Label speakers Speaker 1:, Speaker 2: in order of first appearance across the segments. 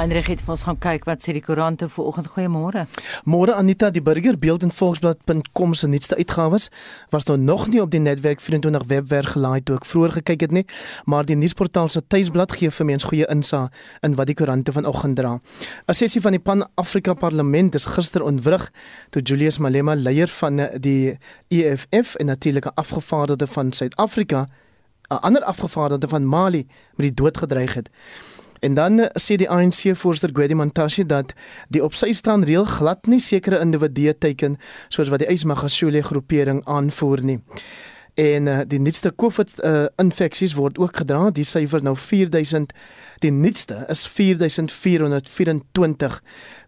Speaker 1: Heinrich het vir ons gaan kyk wat sê die koerante vanoggend. Goeiemôre.
Speaker 2: Môre Anita, die Burger Beeld en Volksblad.com se nuutste uitgawes was nou nog nie op die netwerk 24 webwerf gelaai toe ek vroeër gekyk het nie, maar die nuusportaal se tuisblad gee vir mens goeie insig in wat die koerante vanoggend dra. 'n Sessie van die Pan-Afrika Parlement is gister ontwrig toe Julius Malema, leier van die EFF en natuurlik 'n afgevaardigde van Suid-Afrika, 'n ander afgevaardigde van Mali met die dood gedreig het. En dan eh, sê die ANC voorsteur Gwedi Mantashe dat die op sy staan reël glad nie sekere individue teiken soos wat die Ysmagashule groepering aanvoer nie. En uh, die nuutste COVID uh, infeksies word ook gedra, die syfer nou 4000. Die nuutste is 4424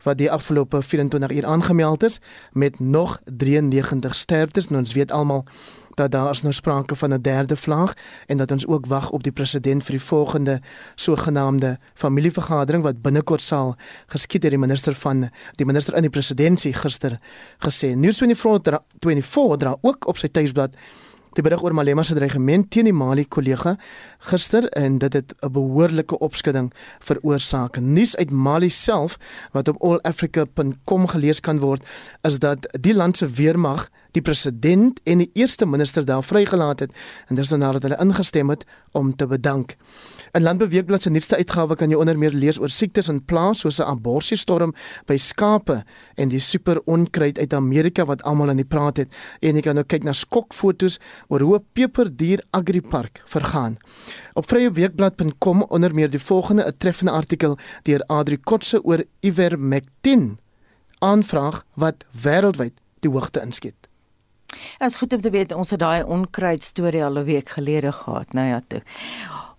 Speaker 2: wat die afgelope 24 uur aangemeld is met nog 93 sterftes. Nou ons weet almal dat daar is nou sprake van 'n derde vlaag en dat ons ook wag op die president vir die volgende sogenaamde familievergadering wat binnekort sal geskied deur die minister van die minister in die presidentskap gister gesê. News 24 dra, 24 dra ook op sy tuisblad die berig oor Malema se dreigement teen die Mali kollega gister en dit het 'n behoorlike opskudding veroorsaak. Nuus uit Mali self wat op allafrica.com gelees kan word is dat die land se weermag die president en die eerste minister daar vrygelaat het en dis nadat hulle ingestem het om te bedank. In Landbeweegblad se nuutste uitgawe kan jy onder meer lees oor siektes in plaas soos 'n aborsiestorm by skape en die superonkruid uit Amerika wat almal aan die praat het en jy kan nou kyk na skokfoto's oor hoe 'n peperdier agripark vergaan. Op vryeweekblad.com onder meer die volgende 'n treffende artikel deur Adri Kotse oor Ivermectin aanvraag wat wêreldwyd die hoogte inskiet.
Speaker 1: Dit is goed om te weet ons het daai onkruid storie al 'n week gelede gehad. Nou ja, toe.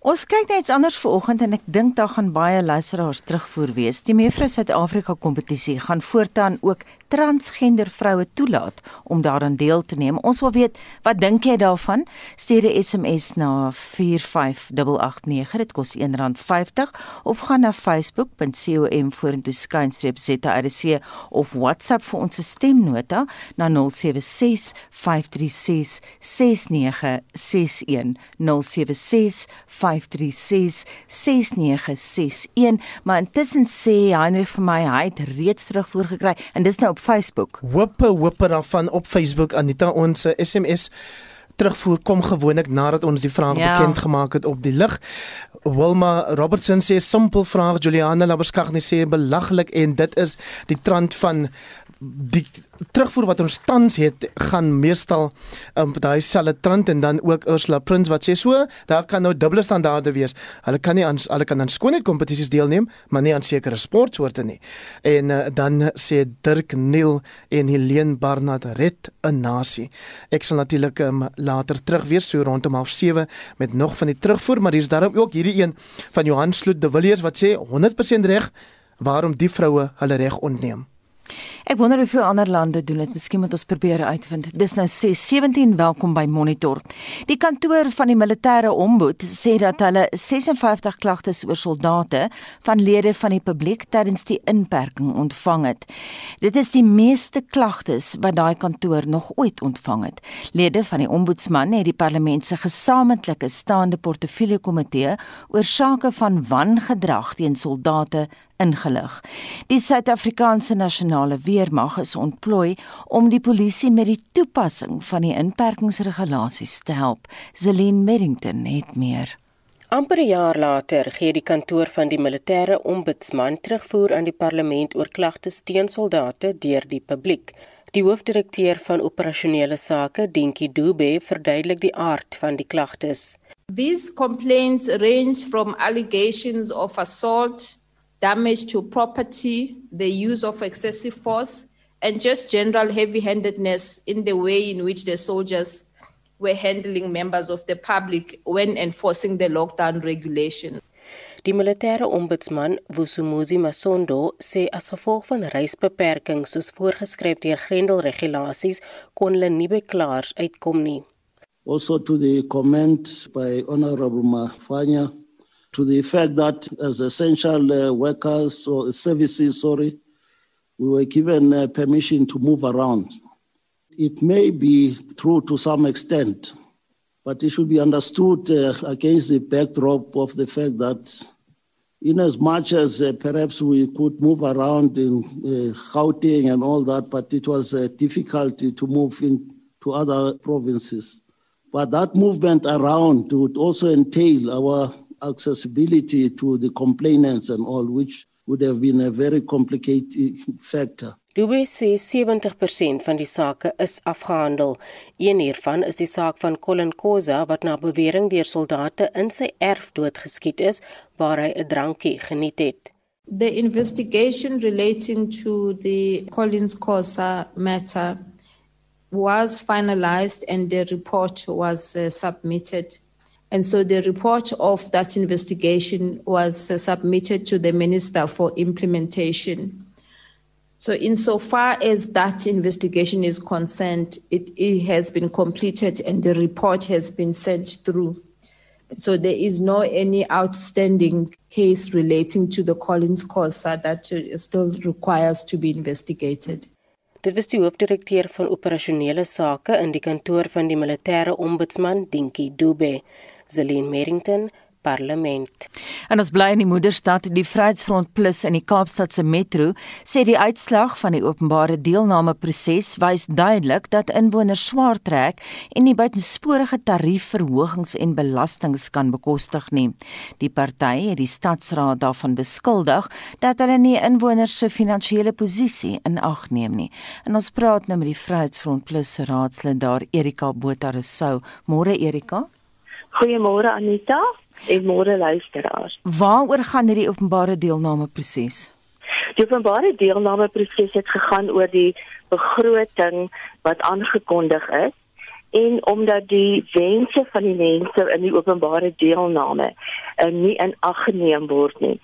Speaker 1: Ons kyk net iets anders vanoggend en ek dink daar gaan baie luisteraars terugvoer wees. Die Mevrou Suid-Afrika kompetisie gaan voortaan ook transgender vroue toelaat om daaraan deel te neem. Ons wil weet, wat dink jy daarvan? Stuur 'n SMS na 45889. Dit kos R1.50 of gaan na facebook.com vorentoe skynstreep ZRC of WhatsApp vir ons stemnota na 076 536 6961 076 536 6961 maar intussen sê Heinrich vir my hy het reeds terugvoer gekry en dis nou op Facebook.
Speaker 2: Wipper wipper daarvan op Facebook Anita ons SMS terugvoer kom gewoonlik nadat ons die vraag ja. bekend gemaak het op die lig. Wilma Robertson sê simpel vraag Juliana Laberskag net sê belaglik en dit is die trant van die terugvoer wat ons tans het gaan meestal um, daai selfde trant en dan ook Ursula Prins wat sê so daar kan nou dubbele standaarde wees. Hulle kan nie aan hulle kan aan skoonheid kompetisies deelneem, maar nie aan sekere sportsoorte nie. En uh, dan sê Dirk Neil en Helene Barnard red 'n nasie. Ek sal natuurlik um, later terug wees so rondom 07:30 met nog van die terugvoer, maar hier's daarom ook hierdie een van Johan Sloot de Villiers wat sê 100% reg waarom die vroue hulle reg ontneem.
Speaker 1: Ek wonder hoeveel ander lande doen dit. Miskien moet ons probeer uitvind. Dis nou 6:17 welkom by Monitor. Die kantoor van die militêre ombud sê dat hulle 56 klagtes oor soldate van lede van die publiek tydens die inperking ontvang het. Dit is die meeste klagtes wat daai kantoor nog ooit ontvang het. Lede van die ombudsman het die parlement se gesamentlike staande portefeulje komitee oor sake van wangedrag teen soldate ingelig. Die Suid-Afrikaanse nasionale weermag is ontplooi om die polisie met die toepassing van die inperkingsregulasies te help. Zelin Merrington het meer.
Speaker 3: Amper 'n jaar later gee die kantoor van die militêre ombudsman terugvoer aan die parlement oor klagtes teen soldate deur die publiek. Die hoofdirekteur van operasionele sake, Dinkie Dube, verduidelik die aard van die klagtes.
Speaker 4: These complaints range from allegations of assault damage to property, the use of excessive force, and just general heavy handedness in the way in which the soldiers were handling members of the public when enforcing the lockdown regulation.
Speaker 3: Die militêre ombudsman, Wusumuzi Masondo, sê as gevolg van reisbeperkings soos voorgeskryf deur grendelregulasies, kon hulle nie beklaars uitkom nie.
Speaker 5: Also to the comment by Honorable Mafanya to the effect that as essential uh, workers or services, sorry, we were given uh, permission to move around. It may be true to some extent, but it should be understood uh, against the backdrop of the fact that in as much as uh, perhaps we could move around in uh, and all that, but it was uh, difficulty to move into other provinces. But that movement around would also entail our accessibility to the complainants and all, which would have been a very complicated factor.
Speaker 3: Dube sê 70% van die sake is afgehandel. Een hiervan is die saak van Colin Koza wat na bewering deur soldate in sy erf doodgeskiet is waar hy 'n drankie geniet het.
Speaker 4: The investigation relating to the Collins Kosa matter was finalized and the report was uh, submitted. And so the report of that investigation was uh, submitted to the Minister for Implementation. So, insofar as that investigation is concerned, it, it, has been completed and the report has been sent through. So, there is no any outstanding case relating to the Collins Cosa that still requires to be investigated.
Speaker 3: Dit was die hoofdirekteur van operasionele sake in die kantoor van die militêre ombudsman Dinkie Dube, Zelin Merrington parlement.
Speaker 1: En ons bly in die moederstad, die Vryheidsfront Plus in die Kaapstadse metro, sê die uitslag van die openbare deelnameproses wys duidelik dat inwoners swaar trek en nie buitensporige tariefverhogings en belastings kan bekostig nie. Die party het die stadsraad daarvan beskuldig dat hulle nie inwoners se finansiële posisie in ag neem nie. En ons praat nou met die Vryheidsfront Plus se raadslid daar Erika Botha Rousseau. Môre Erika.
Speaker 6: Goeiemôre Anita en môre luisteraars.
Speaker 1: Waaroor gaan hierdie openbare deelname proses?
Speaker 6: Die openbare deelname proses het gegaan oor die begroting wat aangekondig is en omdat die wense van die mense in die openbare deelname uh, nie in ag geneem word nie.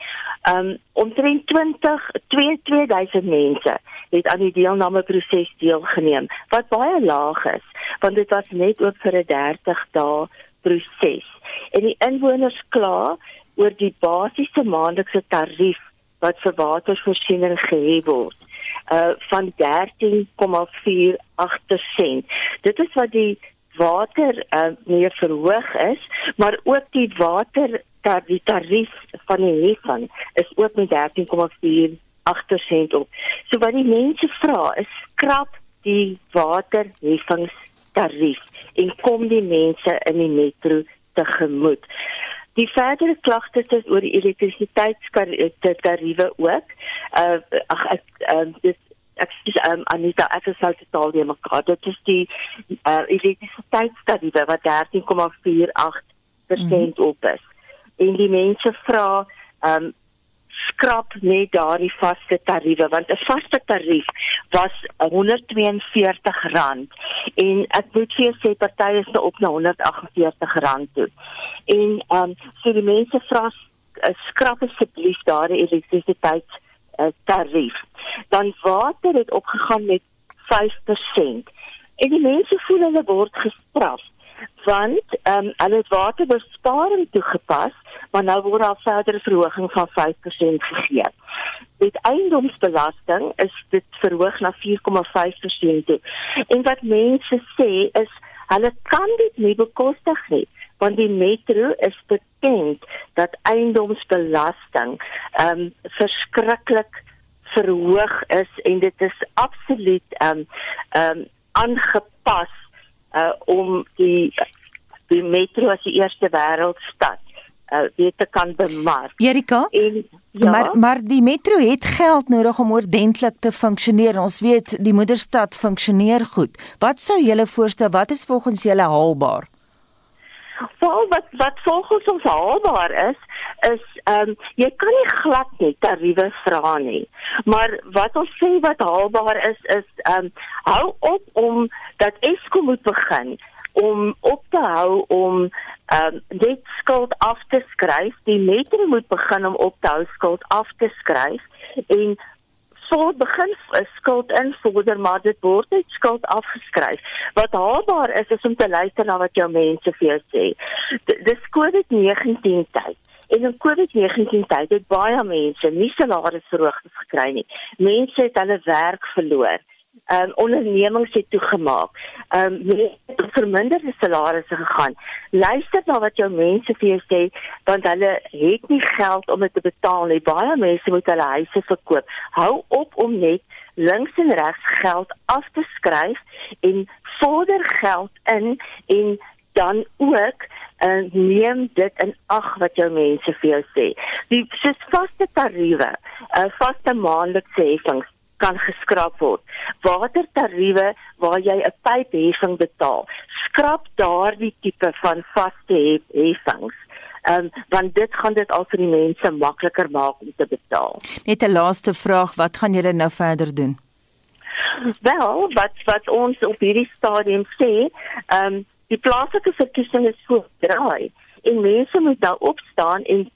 Speaker 6: Um omtrent 20 2000 mense het aan die deelname proses deelgeneem wat baie laag is want dit was net oop vir 'n 30 dae proses en die inwoners kla oor die basiese maandelikse tarief wat vir watervoorsiening gehef word uh van 13,48 sent. Dit is wat die water uh meer verhoog is, maar ook die water dat die tarief van die heffing is ook met 13,48 sent op. So wat die mense vra is skrap die waterheffingstarief en kom die mense in die metro tegemoet. Die verdere klagtes is oor die elektrisiteitstariewe ook. Uh ag ek um dis ek dis um Anita ek sal totaal die mekaar. Dit is die uh elektrisiteitstariewe wat 13,48% mm -hmm. op is. En die mense vra um skrap net daardie vaste tariewe want 'n vaste tarief was R142 en ek moet vir jou sê party is nou op na R148 toe. En ehm um, so die mense vra uh, skrap asseblief daardie elektrisiteit uh, tarief. Dan water het opgegaan met 5% en die mense voel hulle word gestraf want ehm um, hulle het waterbesparing toegepas maar nou word daar verdere verhoging van 5% gegee. Met eiendomsbelasting is dit verhoog na 4,5% toe. En wat mense sê is hulle kan dit nie bekostig nie want die metro is bekend dat eiendomsbelasting ehm um, verskriklik verhoog is en dit is absoluut ehm um, ehm um, aangepas uh om die die metro as die eerste wêreldstad uh weet te kan bemark.
Speaker 1: Erika? En ja, maar maar die metro het geld nodig om oordentlik te funksioneer. Ons weet die moederstad funksioneer goed. Wat sou julle voorstel? Wat is volgens julle haalbaar?
Speaker 6: Wel wat wat volgens ons haalbaar is is ehm um, jy kan nie glad net tariewe vra nie. Maar wat ons sê wat haalbaar is is ehm um, hou op om dat Eskom moet begin om op te hou om um, dit skuld af te skryf. Die metro moet begin om op te hou skuld af te skryf en voor begin skuld invorder maar dit word net skuld afgeskryf. Wat haalbaar is is om te luister na wat jou mense vir jou sê. Dis COVID-19 tyd. En in COVID-19 tyd het baie mense nie salarisverhogings gekry nie. Mense het hulle werk verloor ehm um, ondernemings het toegemaak. Ehm um, verminderde salarisse gegaan. Luister na wat jou mense vir jou sê want hulle het nie geld om dit te betaal nie. Baie mense moet hulle huise verkoop. Hou op om net links en regs geld af te skryf en vorder geld in en dan ook en uh, neem dit in ag wat jou mense vir jou sê. Die soos vaste tariewe, uh, vaste maandelikse heffings kan geskraap word. Watertariewe waar jy 'n pypheffing betaal, skrap daardie tipe van vaste heffings. Ehm um, want dit gaan dit al vir die mense makliker maak om te betaal.
Speaker 1: Net 'n laaste vraag, wat gaan julle nou verder doen?
Speaker 6: Wel, wat wat ons op hierdie stadium sê, ehm um, die plaaslike verkiesing is voordraai en mense moet daar opstaan en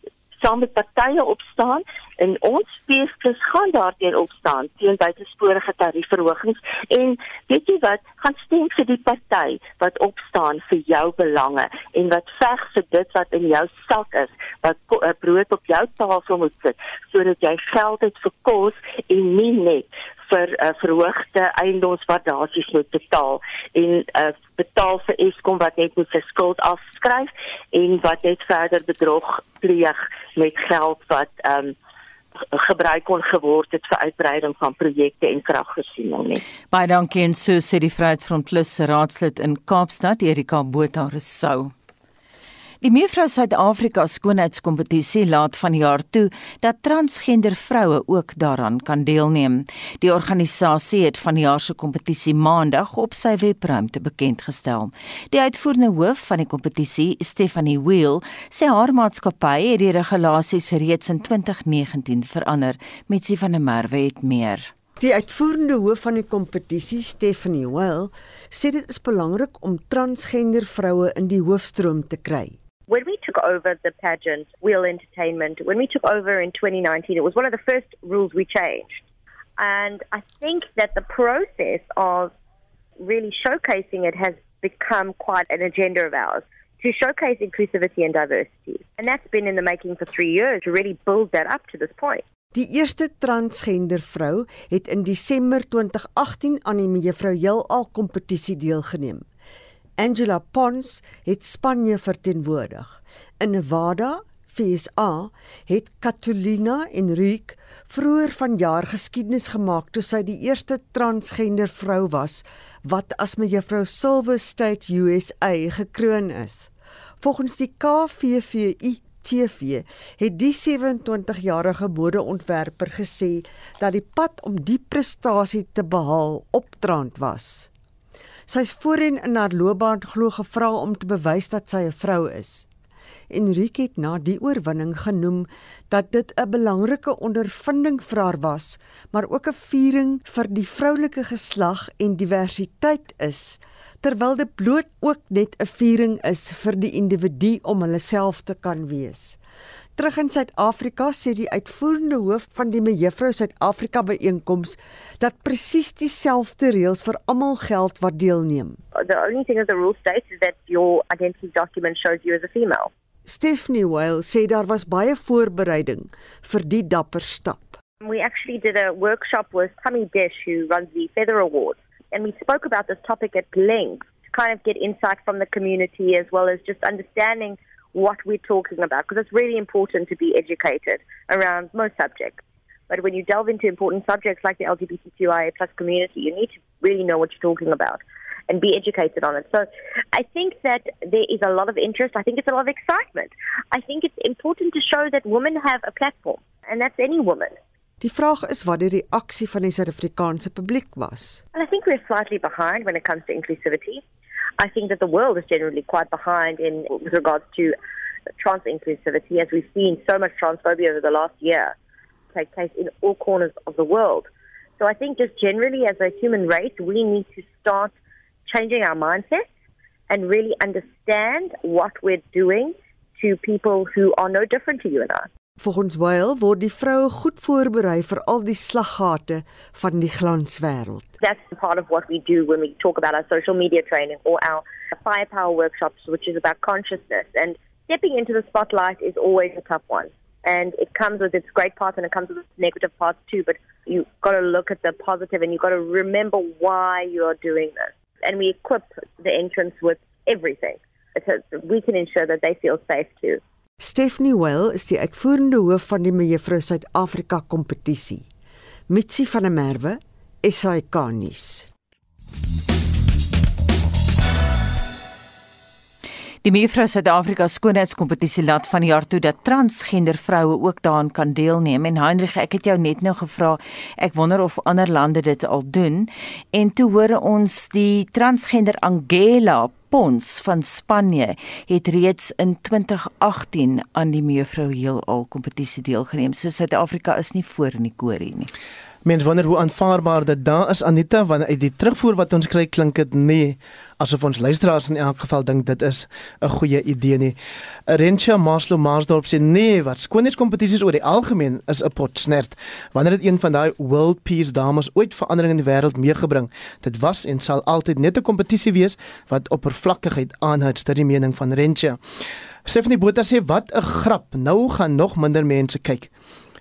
Speaker 6: saam met partye opstaan en ons speesies gaan daarteen opstaan teen buitesporige tariefverhogings. En weet jy wat? Gaan stem vir die party wat opstaan vir jou belange en wat veg vir dit wat in jou sak is wat uh, brood op jou tafel moet sit sodat jy geld het vir kos en nie net vir uh, verhoogde eiendomswaardasies moet betaal en uh, betaal vir Eskom wat net moet sy skuld afskryf en wat net verder bedrog pleeg met geld wat um, gebruik kon geword het vir uitbreiding van projekte en kragvoorsiening nie.
Speaker 1: Baie dankie en so sê die Vryheidsfront Plus se raadslid in Kaapstad Erika Botha Resou. Die Mevrou Suid-Afrika skoonheidskompetisie laat van jaar toe dat transgender vroue ook daaraan kan deelneem. Die organisasie het van die jaar se kompetisie Maandag op sy webruimte bekend gestel. Die uitvoerende hoof van die kompetisie, Stephanie Wheel, sê haar maatskappy het die regulasies reeds in 2019 verander. Mitsi van der Merwe het meer.
Speaker 7: Die uitvoerende hoof van die kompetisie, Stephanie Well, sê dit is belangrik om transgender vroue in die hoofstroom te kry.
Speaker 8: When we took over the pageant, Wheel Entertainment, when we took over in 2019, it was one of the first rules we changed. And I think that the process of really showcasing it has become quite an agenda of ours to showcase inclusivity and diversity. And that's been in the making for three years to really build that up to this point.
Speaker 7: Die eerste transgender vrou het in Desember 2018 aan die Mevrou Heelal kompetisie deelgeneem. Angela Pons het Spanje verteenwoordig. In Nevada, FSA, het Catalina Enrique vroeër vanjaar geskiedenis gemaak toe sy die eerste transgender vrou was wat as mevrou Silver State USA gekroon is. Volgens die KVVI TV het die 27-jarige modeontwerper gesê dat die pad om die prestasie te behaal opdraand was. Sy's voorheen in haar loopbaan glo gevra om te bewys dat sy 'n vrou is. Enrique het na die oorwinning genoem dat dit 'n belangrike ondervinding vir haar was, maar ook 'n viering vir die vroulike geslag en diversiteit is, terwyl dit bloot ook net 'n viering is vir die individu om hulle self te kan wees. Terug in Suid-Afrika sê die uitvoerende hoof van die Mevrou Suid-Afrika byeenkoms dat presies dieselfde reëls vir almal geld wat deelneem.
Speaker 8: The only thing that the rule states is that your identity document shows you as a female.
Speaker 7: Stephanie Weil sê daar was baie voorbereiding vir die dapper stap.
Speaker 8: We actually did a workshop with Tammy Dish who runs the Feather Awards and we spoke about this topic at length to kind of get insight from the community as well as just understanding what we're talking about because it's really important to be educated around most subjects. But when you delve into important subjects like the LGBTQIA plus community, you need to really know what you're talking about and be educated on it. So I think that there is a lot of interest. I think it's a lot of excitement. I think it's important to show that women have a platform and that's any woman.
Speaker 7: Die vraag is wat die reaksie van die Suid-Afrikaanse publiek was.
Speaker 8: And I think we're slightly behind when it comes to inclusivity. I think that the world is generally quite behind in with regards to trans inclusivity, as we've seen so much transphobia over the last year take place in all corners of the world. So I think just generally as a human race, we need to start changing our mindset and really understand what we're doing to people who are no different to you and I.
Speaker 7: Volgens Weil word die vroue goed voorberei vir al die slaggate van die glanswêreld.
Speaker 8: That's part of what we do when we talk about our social media training or our firepower workshops which is about consciousness and stepping into the spotlight is always a tough one. And it comes with its great parts and it comes with its negative parts too. But you've got to look at the positive and you've got to remember why you're doing this. And we equip the entrants with everything. So we can ensure that they feel safe too.
Speaker 7: Stephanie Well is die uitvoerende hoof van die Mevrou Suid-Afrika kompetisie. Mitsi van der Merwe, SAK nuus.
Speaker 1: Die Mevrou Suid-Afrika skoonheidskompetisie laat van die jaar toe dat transgender vroue ook daaraan kan deelneem en Heinrich ek het jou net nou gevra ek wonder of ander lande dit al doen en toe hoor ons die transgender Angela Pons van Spanje het reeds in 2018 aan die Mevrou Heelal kompetisie deelgeneem. So Suid-Afrika is nie voor in die korie nie.
Speaker 2: Mens wonder hoe aanvaarbaar dit daar is Anita want uit die terugvoer wat ons kry klink dit nie asof ons luisteraars in elk geval dink dit is 'n goeie idee nie. Rencha Maslow Marsdorp sê nee, wat skoonheidskompetisies oor die algemeen is 'n pot snert. Wanneer dit een van daai world peace dames ooit verandering in die wêreld meegebring, dit was en sal altyd net 'n kompetisie wees wat oppervlakkigheid aanhoud, dit is die mening van Rencha. Stephanie Botha sê wat 'n grap. Nou gaan nog minder mense kyk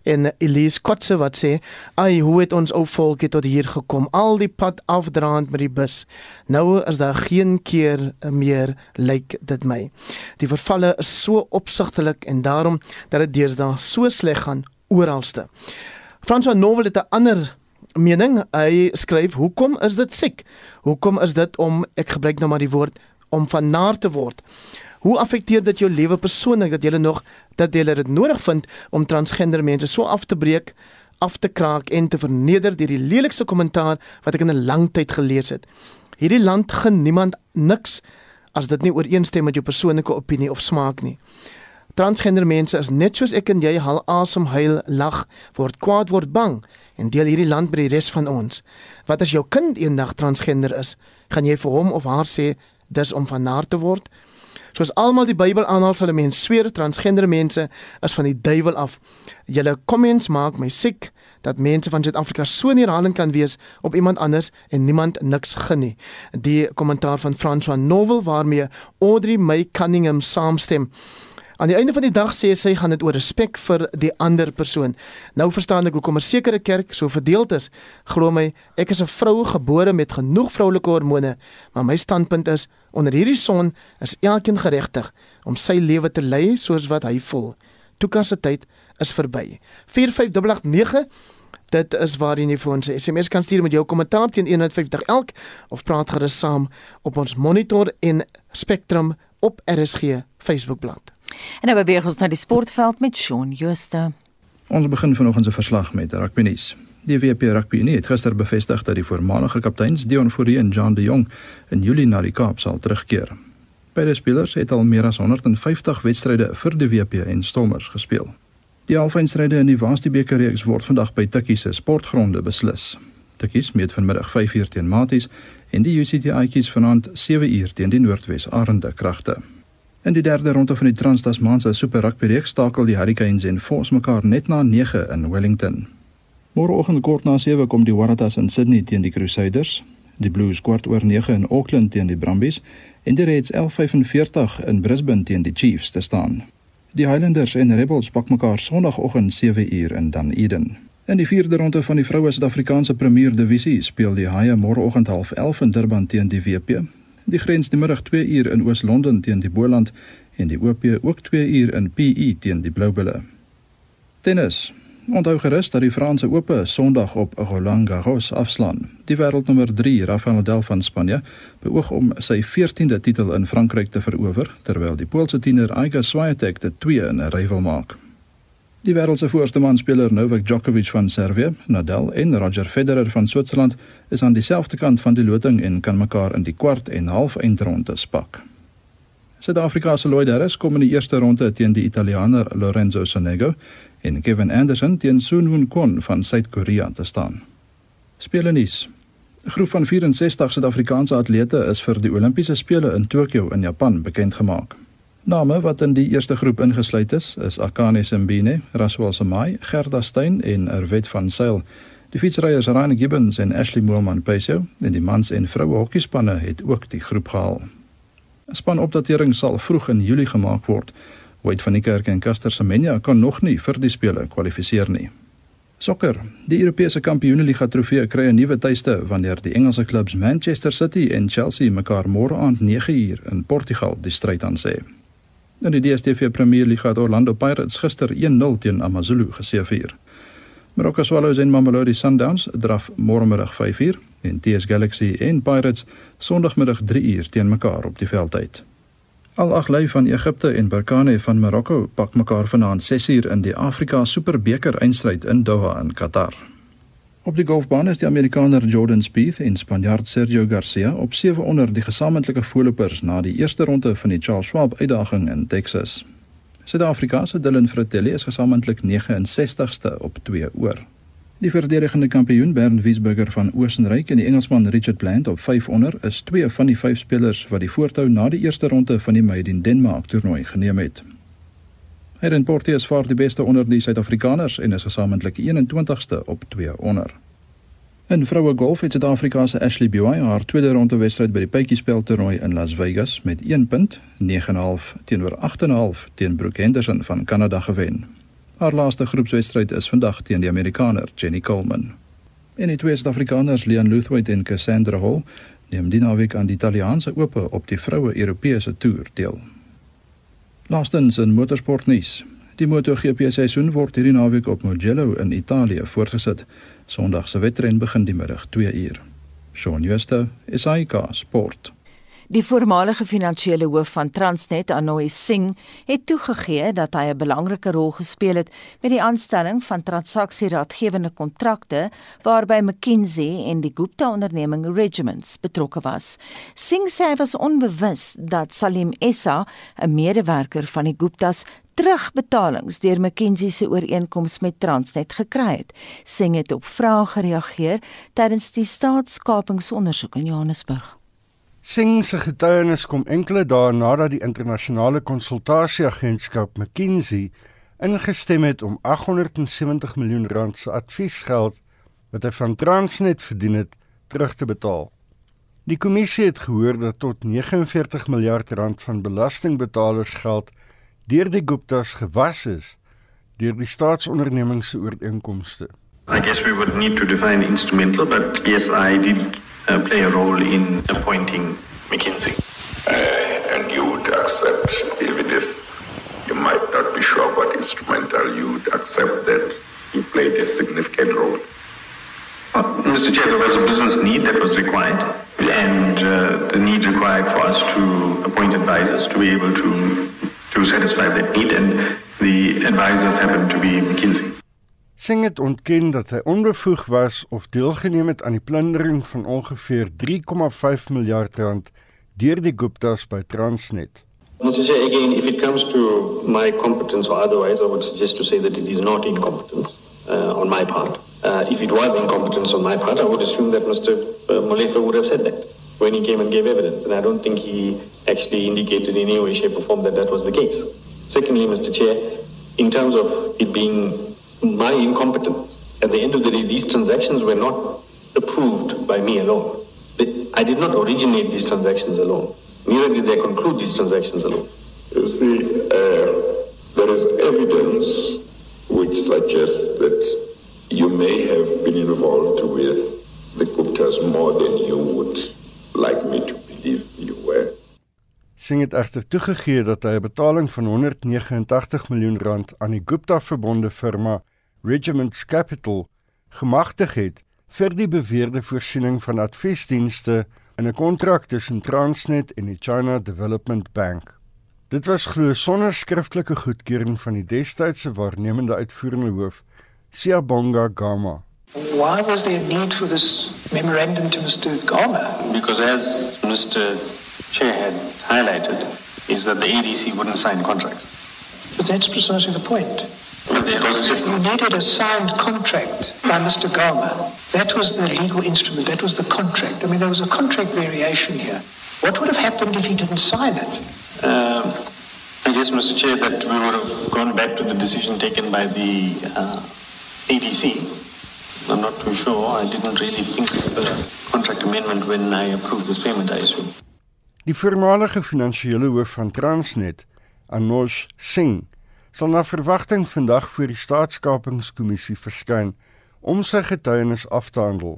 Speaker 2: en Elise Kotse wat sê, "Ai, hoe het ons ou volk tot hier gekom? Al die pad afdraand met die bus. Nou is daar geen keer meer lyk dit my. Die vervalle is so opsigtelik en daarom dat dit deesdae so sleg gaan oralste." François Novel het 'n ander mening. Hy skryf, "Hoekom is dit siek? Hoekom is dit om ek gebruik nou maar die woord om van naar te word?" Hoe affekteer dit jou lewe persoonlik dat jy nog dat jy dit nodig vind om transgender mense so af te breek, af te kraak en te verneder deur die lelikste kommentaar wat ek in 'n lang tyd gelees het. Hierdie land gen niemand niks as dit nie ooreenstem met jou persoonlike opinie of smaak nie. Transgender mense is net soos ek en jy hal asem huil, lag, word kwaad, word bang en deel hierdie land met die res van ons. Wat as jou kind eendag transgender is, gaan jy vir hom of haar sê dis om van naar te word? Soos almal die Bybel aanhaal, sal 'n mens sweer transgender mense is van die duiwel af. Julle comments maak my siek dat mense van Suid-Afrika so neerhalend kan wees op iemand anders en niemand niks genie. Die kommentaar van François Novel waarmee Audrey May Cunningham saamstem. Aan die einde van die dag sê sy gaan dit oor respek vir die ander persoon. Nou verstaan ek hoekom 'n sekere kerk so verdeeld is. Glo my, ek is 'n vrou gebore met genoeg vroulike hormone, maar my standpunt is onder hierdie son is elkeen geregtig om sy lewe te lei soos wat hy voel. Toekas se tyd is verby. 45889 Dit is waar jy vir ons SMS kan stuur met jou kommentaar teen 150 elk of praat gerus saam op ons Monitor en Spectrum op RSG Facebookblad.
Speaker 1: En nou beweeg ons na die sportveld met Shaun Jooste.
Speaker 9: Ons begin vanoggend se verslag met rugby nuus. Die WP Rugby Unie het gister bevestig dat die voormalige kapteins Dion Fourie en Jean de Jong in Julie na die Kaap sal terugkeer. Beide spelers het al meer as 150 wedstryde vir die WP en Stormers gespeel. Die halfeindstryde in die Varsity beker reeks word vandag by Tikkies se sportgronde beslis. Tikkies meet vanmiddag 5uur teen Maties en die UCT Aikies vanaand 7uur teen die Noordwes Arende kragte. In die derde ronde van die Trans-Tasmaanse Super Rugby reeks stakel die Hurricanes en Force mekaar net na 9 in Wellington. Môreoggend kort na 7 kom die Waratahs in Sydney teen die Crusaders, die Blues kwart oor 9 in Auckland teen die Brumbies en die Reds 11:45 in Brisbane teen die Chiefs te staan. Die Highlanders en Rebels pak mekaar Sondagoggend 7uur in Dunedin. In die vierde ronde van die vroue Suid-Afrikaanse Premier Divisie speel die Haie môreoggend 11:30 in Durban teen die WP Die grens die middag 2 uur in Oos-London teen die Boland en die OP ook 2 uur in PE teen die Bloubulle. Tennis. Onthou gerus dat die Franse Ope Sondag op Roland Garros afslaan. Die wêreldnommer 3 Rafael Nadal van Spanje beoog om sy 14de titel in Frankryk te verower, terwyl die Poolse tiener Iga Swiatek dit 2 in 'n ry wil maak. Die wêreld se voorste manspeler Novak Djokovic van Servië, Nadal en Roger Federer van Switserland is aan dieselfde kant van die loting en kan mekaar in die kwart en half eindronde spak. Suid-Afrika se Lloyd Harris kom in die eerste ronde teen die Italianer Lorenzo Sonego en Kevin Anderson teen Sun Woo Kwon van Suid-Korea te staan. Spelenies. 'n Groep van 64 Suid-Afrikaanse atlete is vir die Olimpiese spele in Tokio in Japan bekend gemaak. Name wat in die eerste groep ingesluit is, is Akane Simbine, Raswal Samai, Gerda Steyn en Erwet van Sail. Die fietsryers Ryan Gibbons en Ashley Moorman Peso en die mans en vroue hokkiespanne het ook die groep gehaal. 'n Spanopdatering sal vroeg in Julie gemaak word. Wade van die Kerk en Caster Semenya kan nog nie vir die spele kwalifiseer nie. Sokker. Die Europese Kampioenligga trofee kry 'n nuwe tuiste wanneer die Engelse klubs Manchester City en Chelsea mekaar môre aand 9uur in Portugal die stryd aan sê. In die DStv Premier League het Orlando Pirates gister 1-0 teen AmaZulu geseëvier. Marokko Swallows en Mamelodi Sundowns draf môremiddag 5uur en TS Galaxy en Pirates sonoggemiddag 3uur teen mekaar op die veld uit. Al ag lei van Egipte en Berkane van Marokko pak mekaar vanaand 6uur in die Afrika Superbeker eindstryd in Doha in Qatar. Op die golfbaan is die Amerikaner Jordan Spieth en Spanjaard Sergio Garcia op 7 onder die gesamentlike voorlopers na die eerste ronde van die Charles Schwab uitdaging in Texas. Suid-Afrika se Dylan Fratelli is gesamentlik 69ste op 2 oor. Die verdedigende kampioen Bernd Wiesberger van Oostenryk en die Engelsman Richard Bland op 5 onder is twee van die vyf spelers wat die voortou na die eerste ronde van die Made in Denmark toernooi geneem het. Herren Porteus vaar die beste onder die Suid-Afrikaners en is gesamentlik 21ste op 2 onder. In vroue golf het Suid-Afrika se Ashley Buy haar tweede ronde wedstryd by die Pytjiespel toernooi in Las Vegas met 1 punt, 9.5 teenoor 8.5 teen Brooke Henderson van Kanada gewen. Haar laaste groepswedstryd is vandag teen die Amerikaner Jenny Coleman. En die twee Suid-Afrikaners Leon Luthwaite en Cassandra Hall neem die naweek aan die Italiaanse Ope op die vroue Europese toer deel. Laastens in motorsportnuus. Die MotoGP seisoen word hierdie naweek op Mugello in Italië voortgesit. Sondag se wedren begin die middag 2 uur. Shaun Schuster, SAK Sport.
Speaker 1: Die voormalige finansiële hoof van Transnet, Anoy Singh, het toegegee dat hy 'n belangrike rol gespeel het met die aanstelling van transaksieraadgewende kontrakte waarby McKinsey en die Gupta onderneming Regiments betrokke was. Singh sê hy was onbewus dat Salim Essa, 'n medewerker van die Guptas, terugbetalings deur McKinsey se ooreenkoms met Transnet gekry het. Singh het op vrae gereageer tydens die staatskapingsondersoek in Johannesburg.
Speaker 10: Singh se getuienis kom enkele dae nadat die internasionale konsultasieagentskap McKinsey ingestem het om 870 miljoen rand se adviesgeld wat hy van Transnet verdien het, terug te betaal. Die kommissie het gehoor dat tot 49 miljard rand van belastingbetalers geld deur die Guptas gewas is deur die staatsondernemings se ooreenkomste.
Speaker 11: I guess we would need to define instrumental but yes I did play a role in appointing McKinsey.
Speaker 12: Uh, and you would accept, even if you might not be sure what instrumental, you would accept that you played a significant role.
Speaker 11: Well, Mr. Chair, there was a business need that was required, and uh, the need required for us to appoint advisors to be able to to satisfy that need, and the advisors happened to be McKinsey.
Speaker 10: Singh het ontken dat hy onbevoeg was of deelgeneem het aan die plundering van ongeveer 3,5 miljard rand deur die Guptas by Transnet.
Speaker 13: Mr. Chair, again, if it comes to my competence or otherwise, I would suggest to say that it is not incompetence uh, on my part. Uh, if it was incompetence on my part, I would assume that Mr. Uh, Molefe would have said that when he came and gave evidence. And I don't think he actually indicated in any way, shape, or form that that was the case. Secondly, Mr. Chair, in terms of it being my incompetence. At the end of the day, these transactions were not approved by me alone. I did not originate these transactions alone. Neither did they conclude these transactions alone.
Speaker 12: You see, uh, there is evidence which suggests that you may have been involved with the Guptas more than you would like me to believe you were.
Speaker 10: Singh het egter toegegee dat hy 'n betaling van 189 miljoen rand aan die Gupta verbonde firma Regiments Capital gemagtig het vir die beweerde voorsiening van adviesdienste in 'n kontrak tussen Transnet en die China Development Bank. Dit was glo sonder skriftelike goedkeuring van die destydse waarnemende uitvoerende hoof, Siabonga Gama.
Speaker 14: Why was there a need for this memorandum to Mr. Gama?
Speaker 11: Because as Mr. Chair had highlighted, is that the ADC wouldn't sign contracts.
Speaker 14: But that's precisely the point. You needed a signed contract by Mr. Garma. That was the legal instrument. That was the contract. I mean, there was a contract variation here. What would have happened if he didn't sign it?
Speaker 11: Um, I guess, Mr. Chair, that we would have gone back to the decision taken by the uh, ADC. I'm not too sure. I didn't really think of the contract amendment when I approved this payment, I assume.
Speaker 10: Die voormalige finansiële hoof van Transnet, Anosh Singh, sal na verwagting vandag voor die staatskapingskommissie verskyn om sy getuienis af te handel.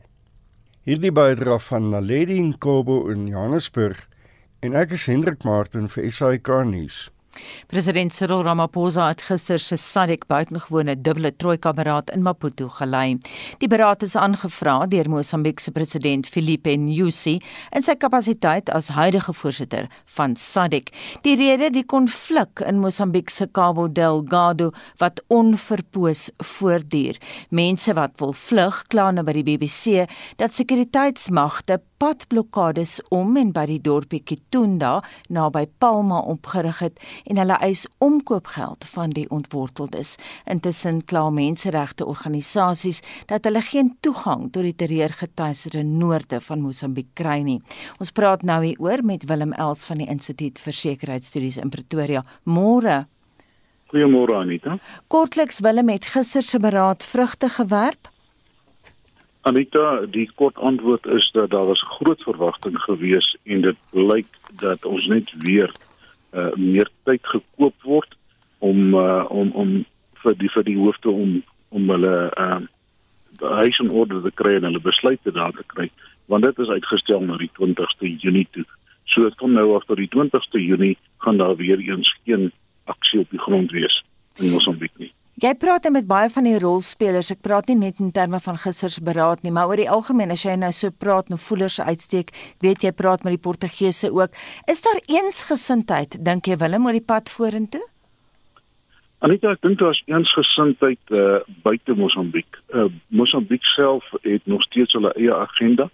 Speaker 10: Hierdie bydra van Naledi Nkobo in Johannesburg en ek is Hendrik Martin vir SAK nuus.
Speaker 1: President Cyril Ramaphosa het gister se SADC buitengewone dubbele trojka beraad in Maputo gelei. Die beraad is aangevra deur Mosambiek se president Filipe Nyusi in sy kapasiteit as huidige voorsitter van SADC. Die rede die konflik in Mosambiek se Cabo Delgado wat onverpoos voortduur. Mense wat wil vlug kla nou by die BBC dat sekuriteitsmagte padblokkades om en by die dorpie Kitunda naby Palma opgerig het en hulle eis omkoopgeld van die ontworteldes. Intussen kla menseregte organisasies dat hulle geen toegang tot die terreurgetuiesde noorde van Mosambiek kry nie. Ons praat nou hieroor met Willem Els van die Instituut vir Sekuriteitsstudies in Pretoria. Môre.
Speaker 15: Goeiemôre Anita.
Speaker 1: Kortliks Willem het gister se beraad vrugte gewerp.
Speaker 15: Anita, die kort antwoord is dat daar was groot verwagting gewees en dit blyk dat ons net weer uh, meer tyd gekoop word om uh, om om vir die vir die hoofde om om hulle uh, huis in orde te kry en hulle besluite daar te kry want dit is uitgestel na die 20ste Junie toe. So dit kom nou af tot die 20ste Junie gaan daar weer eens geen aksie op die grond wees in Mosambiek nie.
Speaker 1: Jy praat met baie van die rolspelers. Ek praat nie net in terme van gister se beraad nie, maar oor die algemeen as jy nou so praat, nou voelers uitsteek, weet jy praat met die Portugese ook. Is daar eensgesindheid dink jy Willem oor die pad vorentoe?
Speaker 15: Anita, ek dink daar's eensgesindheid uh, buite Mosambiek. Uh, Mosambiek self het nog steeds hulle eie agenda.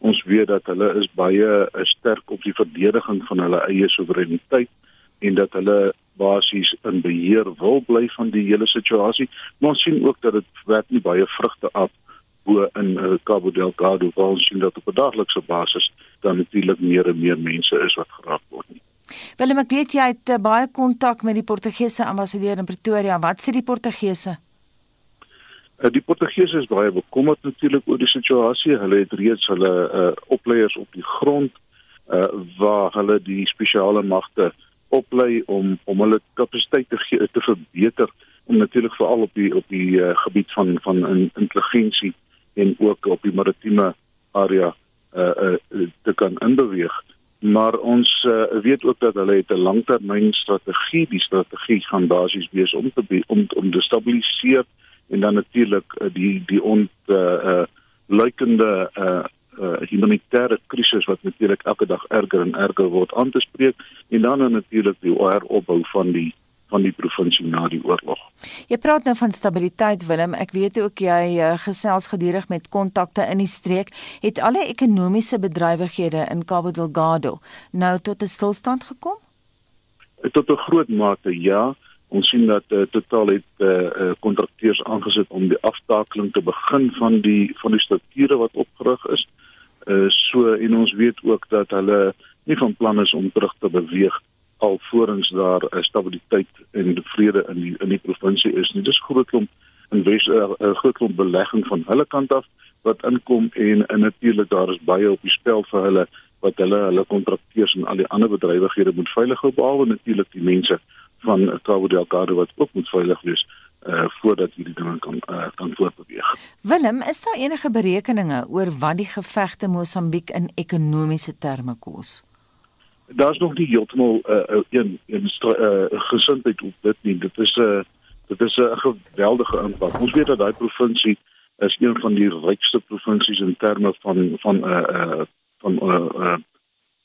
Speaker 15: Ons weet dat hulle is baie uh, sterk op die verdediging van hulle eie soewereiniteit en dat hulle basies in beheer wil bly van die hele situasie. Maar ons sien ook dat dit werk nie baie vrugte af bo in uh, Cabo Delgado waar ons sien dat op 'n daaglikse basis dan natuurlik meer en meer mense is wat geraak word. Nie.
Speaker 1: Willem, ek weet jy het uh, baie kontak met die Portugese ambassadeur in Pretoria. Wat sê die Portugese?
Speaker 15: Uh, die Portugese is baie bekommerd natuurlik oor die situasie. Hulle het reeds hulle uh, opleiers op die grond uh, waar hulle die spesiale magte oplei om om hulle kapasiteit te gee, te verbeter om natuurlik veral op die op die uh, gebied van van in, intelligensie en ook op die maritieme area uh, uh, te kan inbeweeg. Maar ons uh, weet ook dat hulle het 'n langtermynstrategie die strategie gaan basies wees om te be, om om te stabiliseer en dan natuurlik uh, die die ont uh, uh, luikende uh, uh, humanitêre krisis wat natuurlik elke dag erger en erger word aan te spreek en dan natuurlik die heropbou van die van die provinsie na die oorlog.
Speaker 1: Jy praat nou van stabiliteit Willem. Ek weet ook jy uh, gesels gedurig met kontakte in die streek. Het alle ekonomiese bedrywighede in Cabo Delgado nou tot 'n stilstand gekom?
Speaker 15: Tot 'n groot mate ja. Ons sien dat uh, totaal het kontrakteurs uh, uh, aangesit om die aftakeling te begin van die van die strukture wat opgerig is. Uh, so en ons weet ook dat hulle nie van plan is om terug te beweeg alvorens daar uh, stabiliteit en vrede in die in die provinsie is nie. Dis groot klomp in Wes 'n uh, uh, groot klomp belegging van hulle kant af wat inkom en, en natuurlik daar is baie op die spel vir hulle wat hulle hulle kontrakteurs en al die ander bedrywighede moet veilig hou behalwe natuurlik die mense van Cabo Delgado wat ook moet veilig wees uh voordat hierdie ding kan uh, kan voortbeweeg.
Speaker 1: Willem, is daar enige berekeninge oor wat die gevegte Mosambiek in ekonomiese terme kos?
Speaker 15: Daar's nog nie heeltemal 'n uh, een een uh, gesindheid op dit nie. Dit is 'n uh, dit is 'n uh, geweldige impak. Ons weet dat daai provinsie is een van die rykste provinsies in terme van van 'n uh, uh, van 'n uh, uh,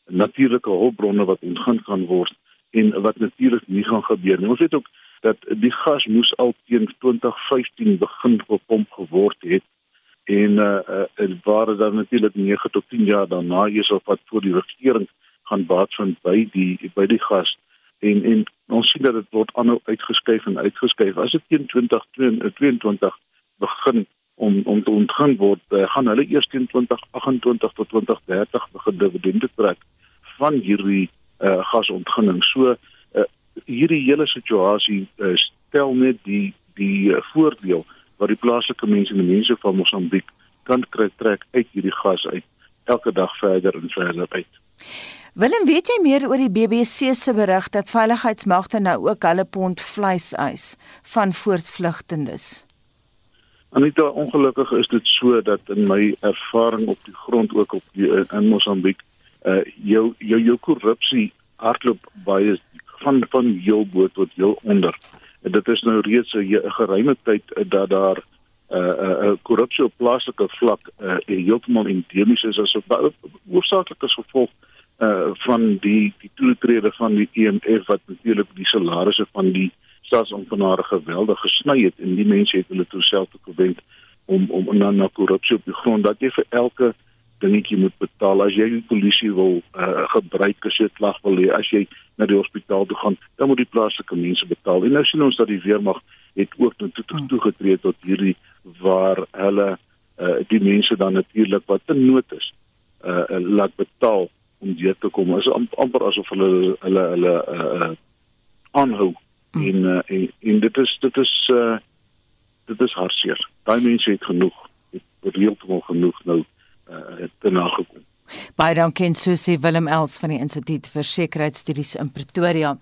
Speaker 15: natuurlike hulpbronne wat ontgin kan word en wat natuurlik nie gaan gebeur nie. Ons weet ook dat die gas moes al teen 2015 begin gepomp geword het en uh, uh waar dan natuurlik 9 tot 10 jaar daarna is of wat voor die regering gaan baatsvind by die by die gas. En en ons sien dat dit word aanhou uitgeskuif en uitgeskuif. As dit teen 2022 begin om om te ontgin word uh, gaan hulle eers teen 2028 tot 2030 begin dividende trek van hierdie uh, gasontginning so hierdie hele situasie uh, stel net die die uh, voordeel wat die plaaslike mense en die mense van Mosambiek kan kry trek uit hierdie gas uit elke dag verder en verder uit.
Speaker 1: Willem, weet jy meer oor die BBC se berig dat veiligheidsmagte nou ook hulle pond vleis eis van voortvlugtendes?
Speaker 15: Anita, ongelukkig is dit so dat in my ervaring op die grond ook op die, in Mosambiek, uh jou jou jou korrupsie hardloop baie van van heel bo tot heel onder. En dit is nou reeds 'n geruime tyd dat daar 'n uh, 'n uh, uh, korrupsie op plaaslike vlak uh, heeltemal endemies is as 'n hoofsaaklike gevolg uh van die die toetrede van die EMF wat natuurlik die salarisse van die staatsamptenare geweldig gesny het en die mense het hulle toe self gewend om om na na korrupsie op die grond dat jy vir elke dingetjie moet betaal. As jy die polisie wil uh, gebruik as jy klag wil hê as jy na die hospitaal toe gaan dan moet die plaaslike mense betaal. En nou sien ons dat die weermag het ook toe toe hmm. toegetree tot hierdie waar hulle uh, die mense dan natuurlik wat te nood is uh, laat betaal om deur te kom. Is amper asof hulle hulle hulle uh, aanhou. En, uh, en en dit is dit is uh, dit is hartseer. Daai mense het genoeg het reëeltemal genoeg nou uh, te nagekom.
Speaker 1: Baie dankie en so sê Willem Els van die Instituut vir Sekuriteitsstudies in Pretoria.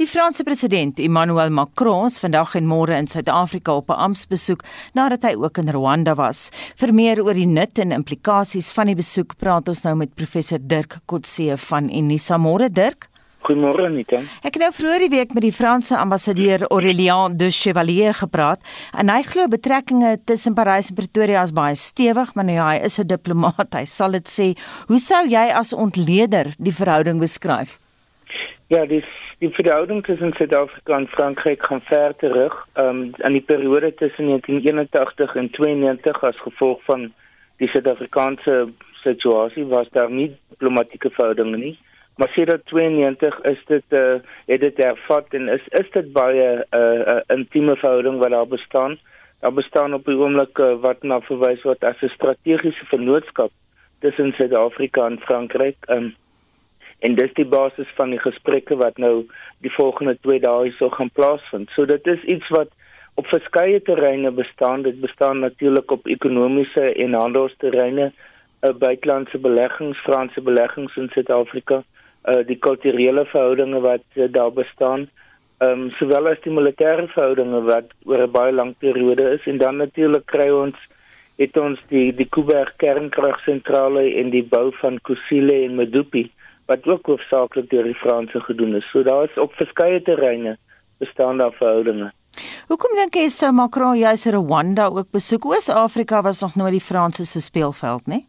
Speaker 1: Die Franse president Emmanuel Macron is vandag en môre in Suid-Afrika op 'n amptbesoek nadat hy ook in Rwanda was. Vir meer oor die nut en implikasies van die besoek praat ons nou met professor Dirk Kotse van Unisa. Môre Dirk.
Speaker 16: Goeiemôre Anita.
Speaker 1: Ek het nou vroeër die week met die Franse ambassadeur Aurélien de Chevalier gepraat en hy glo betrekkinge tussen Parys en Pretoria is baie stewig, maar nou ja, hy is 'n diplomaat, hy sal dit sê. Hoe sou jy as ontleder die verhouding beskryf?
Speaker 16: Ja, dis die verhouding tussen Suid-Afrika en Frankryk gaan ver terug, ehm um, aan die periode tussen 1981 en 92 as gevolg van die Suid-Afrikaanse situasie was daar nie diplomatieke verhoudinge nie maar sedert 92 is dit eh uh, het dit hervat en is is dit baie 'n uh, eh, uh, intieme verhouding wat daar bestaan. Daar bestaan op die oomblik uh, wat na verwys word as 'n strategiese vennootskap tussen Suid-Afrika en Frankryk. Um, en dis die basis van die gesprekke wat nou die volgende 2 dae hierso gaan plaasvind. So dit is iets wat op verskeie terreine bestaan. Dit bestaan natuurlik op ekonomiese en handelsterreine, uh, buitelandse beleggings, Franse beleggings in Suid-Afrika uh die kulturele verhoudinge wat uh, daar bestaan ehm um, sowel as die militêre verhoudinge wat oor 'n baie lang periode is en dan natuurlik kry ons het ons die die Kuiberg kernkragsentrale en die bou van Kusile en Medupi wat ook hoofsaaklik deur die Franse gedoen is. So daar is op verskeie terreine bestaan daar verhoudinge.
Speaker 1: Hoekom dink jy sou Macron juis Rwanda ook besoek? Oos-Afrika was nog nooit die Franse se speelveld, nie?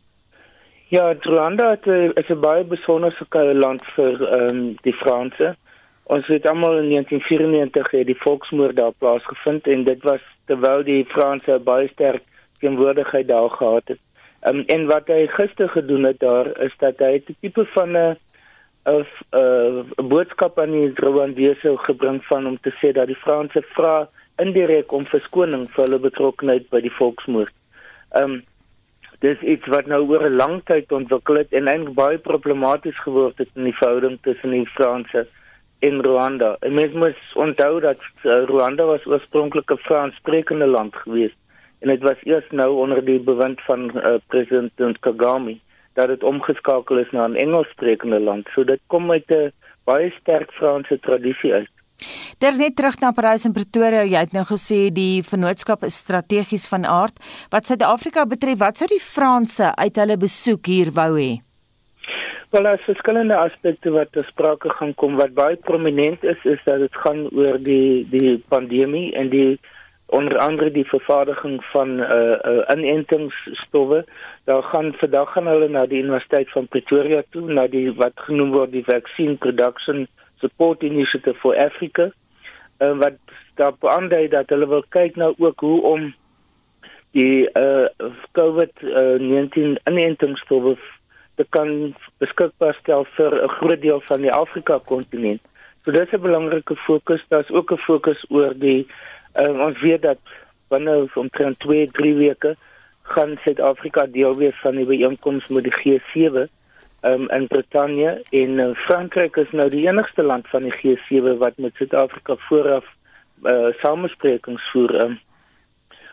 Speaker 16: Ja, Rwanda het, uh, is 'n baie besondere land vir ehm um, die Franse. Ons weet almal in 1994 het die volksmoord daar plaasgevind en dit was terwyl die Franse baie sterk teenwoordigheid daar gehad het. Um, en wat hy gister gedoen het daar is dat hy 'n tipe van 'n 'n boodskap aan die Rwandese gebring van om te sê dat die Franse vra indirek om verskoning vir hulle betrokkeheid by die volksmoord. Ehm um, dis iets wat nou oor 'n lang tyd ontwikkel het en eintlik baie problematies geword het in die verhouding tussen die Franse en Rwanda. En mens moet onthou dat uh, Rwanda was oorspronklik 'n Franssprekende land geweest en dit was eers nou onder die bewind van uh, president Kagame dat dit omgeskakel is na 'n Engelssprekende land. So dit kom uit 'n baie sterk Franse tradisie uit.
Speaker 1: Daar net terug na Parys en Pretoria. Jy het nou gesê die vennootskap is strategies van aard. Wat Suid-Afrika betref, wat sou die Franse uit hulle besoek hier wou hê?
Speaker 16: Wel, daar is verskillende aspekte wat ter sprake gaan kom. Wat baie prominent is, is dat dit gaan oor die die pandemie en die onder andere die vervaardiging van uh uh inentingsstowwe. Daar gaan vandag gaan hulle na die Universiteit van Pretoria toe, na die wat genoem word die Vaccine Production Support Initiative for Africa uh, wat daar beaandui dat hulle wil kyk nou ook hoe om die uh, COVID-19 uh, inentingsstowwe te kan beskikbaar stel vir 'n groot deel van die Afrika kontinent. So dis 'n belangrike fokus. Daar's ook 'n fokus oor die uh, ons weet dat binne omtrent 2, 3 weke gaan Suid-Afrika deel wees van die byeenkoms met die G7 um, in Brittanje en uh, Frankryk is nou die enigste land van die G7 wat met Suid-Afrika vooraf uh, samesprekings voer. Um,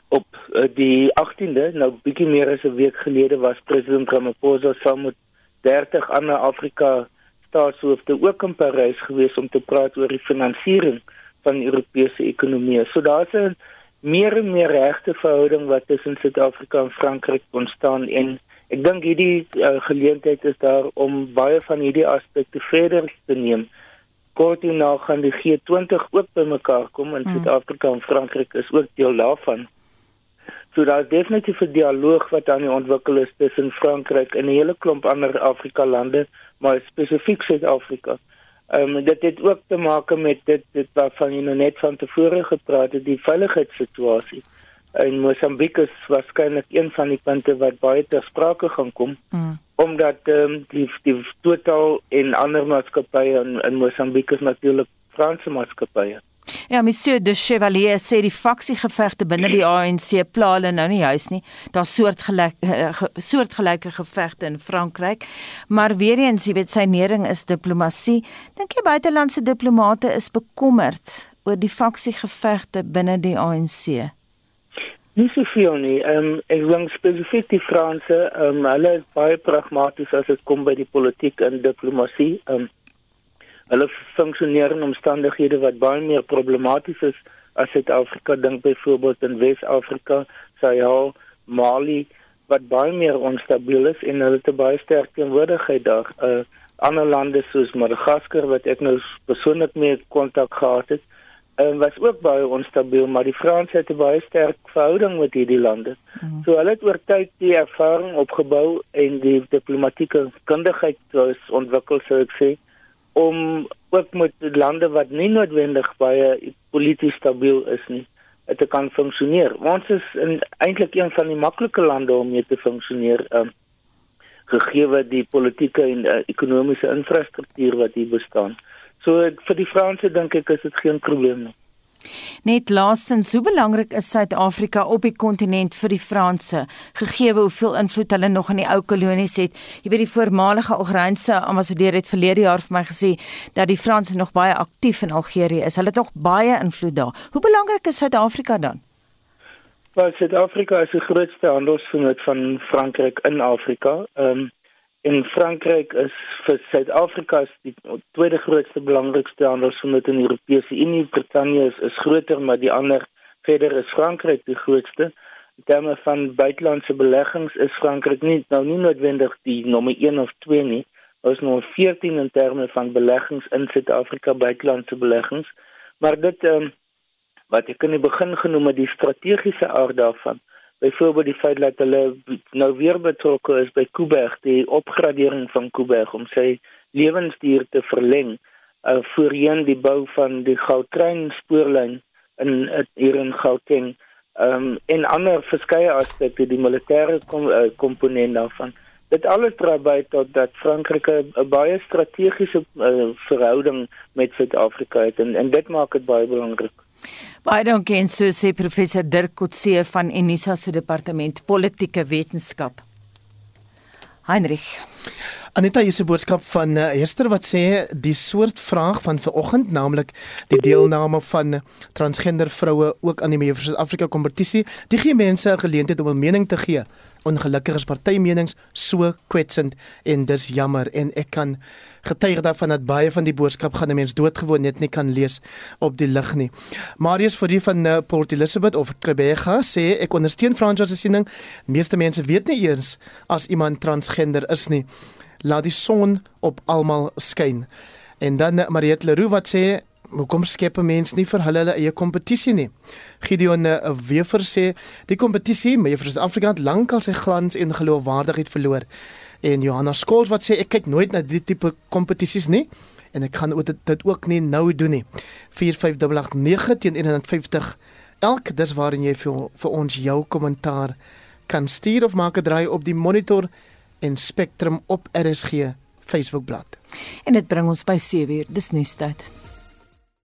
Speaker 16: op uh, die 18de, nou bietjie meer as 'n week gelede was president Ramaphosa saam met 30 ander Afrika staatshoofde ook in Parys gewees om te praat oor die finansiering van Europese ekonomieë. So daar's 'n meer en meer regte verhouding wat tussen Suid-Afrika en Frankryk ontstaan en ek dink hierdie uh, geleentheid is daar om baie van hierdie aspekte verder te neem. Kort hierna gaan die G20 ook bymekaar kom en mm. Suid-Afrika en Frankryk is ook deel daarvan. So daar is definitief 'n dialoog wat aan die ontwikkel is tussen Frankryk en 'n hele klomp ander Afrika lande, maar spesifiek Suid-Afrika. Ehm um, dit het ook te maak met dit dit waarvan jy nou net van tevore gepraat het, die veiligheidssituasie. In Mosambiek is waarskynlik een van die punte wat baie ter sprake gaan kom. Mm. Omdat ehm um, die die totaal en ander maatskappye in, in Mosambiek is natuurlik Franse maatskappye.
Speaker 1: Ja, monsieur de Chevalier sê die faksiegevegte binne die ANC pla hulle nou nie juis nie. Daar's soortgelyke eh, soortgelyke gevegte in Frankryk. Maar weer eens, jy weet sy nering is diplomatie. Dink jy buitelandse diplomate is bekommerd oor die faksiegevegte binne die ANC?
Speaker 16: Nie soveel nie. Ehm um, ek dink spesifiek die Franse, ehm um, hulle is baie pragmaties as dit kom by die politiek en diplomatie. Ehm um, hulle funksioneer in omstandighede wat baie meer problematies is as Suid-Afrika dink byvoorbeeld in Wes-Afrika, Sahel, Mali wat baie meer onstabiel is en hulle het baie sterk teenwoordigheid daar. Uh ander lande soos Madagaskar wat ek nou persoonlik mee kontak gehad het, en was ook baie onstabiel, maar die Franse het 'n baie sterk verhouding met hierdie lande. Mm. So hulle het oor tyd die ervaring opgebou en die diplomatieke kundigheid ontwikkel, sou ek sê om ook met lande wat nie noodwendig baie polities stabiel is nie te kan funksioneer. Ons is eintlik een van die maklike lande om mee te funksioneer um, gegee die politieke en uh, ekonomiese infrastruktuur wat hier bestaan. So vir die Franse dink ek is dit geen probleem nie.
Speaker 1: Net laastens, hoe belangrik is Suid-Afrika op die kontinent vir die Franse, gegee hoeveel invloed hulle nog in die ou kolonies het? Jy weet die voormalige Algerynse ambassadeur het verlede jaar vir my gesê dat die Franse nog baie aktief in Algerië is. Hulle het nog baie invloed daar. Hoe belangrik is Suid-Afrika dan?
Speaker 16: Wel, Suid-Afrika is die grootste handelsvennoot van Frankryk in Afrika. Ehm um, in Frankryk is vir Suid-Afrika die tweede grootste belangrikste handelsvennoot in die Europese Unie. Brittanje is, is groter, maar die ander verder is Frankryk die grootste. In terme van buitelandse beleggings is Frankryk nie nou nie noodwendig die nommer 1 of 2 nie. Ons nommer 14 in terme van beleggings in Suid-Afrika buitelandse beleggings. Maar dit ehm um, wat ek in die begin genoem het die strategiese aard daarvan byvoorbeeld die feit dat hulle nou weer betrokke is by Kuiberg, die opgradering van Kuiberg om sy lewensduur te verleng, uh, voorheen die bou van die Gautrain spoorlyn in uh, hier in Gauteng, um, en ander verskeie aspekte die militêre kom, uh, komponent daarvan. Dit alles dra by tot dat Frankryk 'n baie strategiese uh, verhouding met Suid-Afrika het en, en dit maak dit baie belangrik.
Speaker 1: Baie dankie en so sê professor Dirk Kotse van Unisa se departement politieke wetenskap. Heinrich
Speaker 2: Anita hier se boodskap van uh, Esther wat sê die soort vraag van vanoggend naamlik die deelname van transgender vroue ook aan die Mevrous Afrika kompetisie die gee mense 'n geleentheid om 'n mening te gee. Ongelukkig is partymenings so kwetsend en dis jammer en ek kan getuig daarvan dat baie van die boodskap gaan 'n mens doodgewoon net nie kan lees op die lig nie. Marius die van uh, Port Elizabeth of Quebec sê ek ondersteun Francois se siening. Meeste mense weet nie eers as iemand transgender is nie laat die son op almal skyn. En dan Mariette Leroux wat sê hoekom skep 'n mens nie vir hulle hulle eie kompetisie nie? Gideon eh, Wever sê die kompetisie met vir Suid-Afrika lankal sy glans en geloofwaardigheid verloor. En Johanna Skols wat sê ek kyk nooit na die tipe kompetisies nie en ek gaan dit dit ook nie nou doen nie. 45889 teen 150 elk dis waarin jy vir, vir ons jou kommentaar kan stuur of maak 'n draai op die monitor en Spectrum op RSG Facebookblad.
Speaker 1: En dit bring ons by 7uur. Dis nuustyd.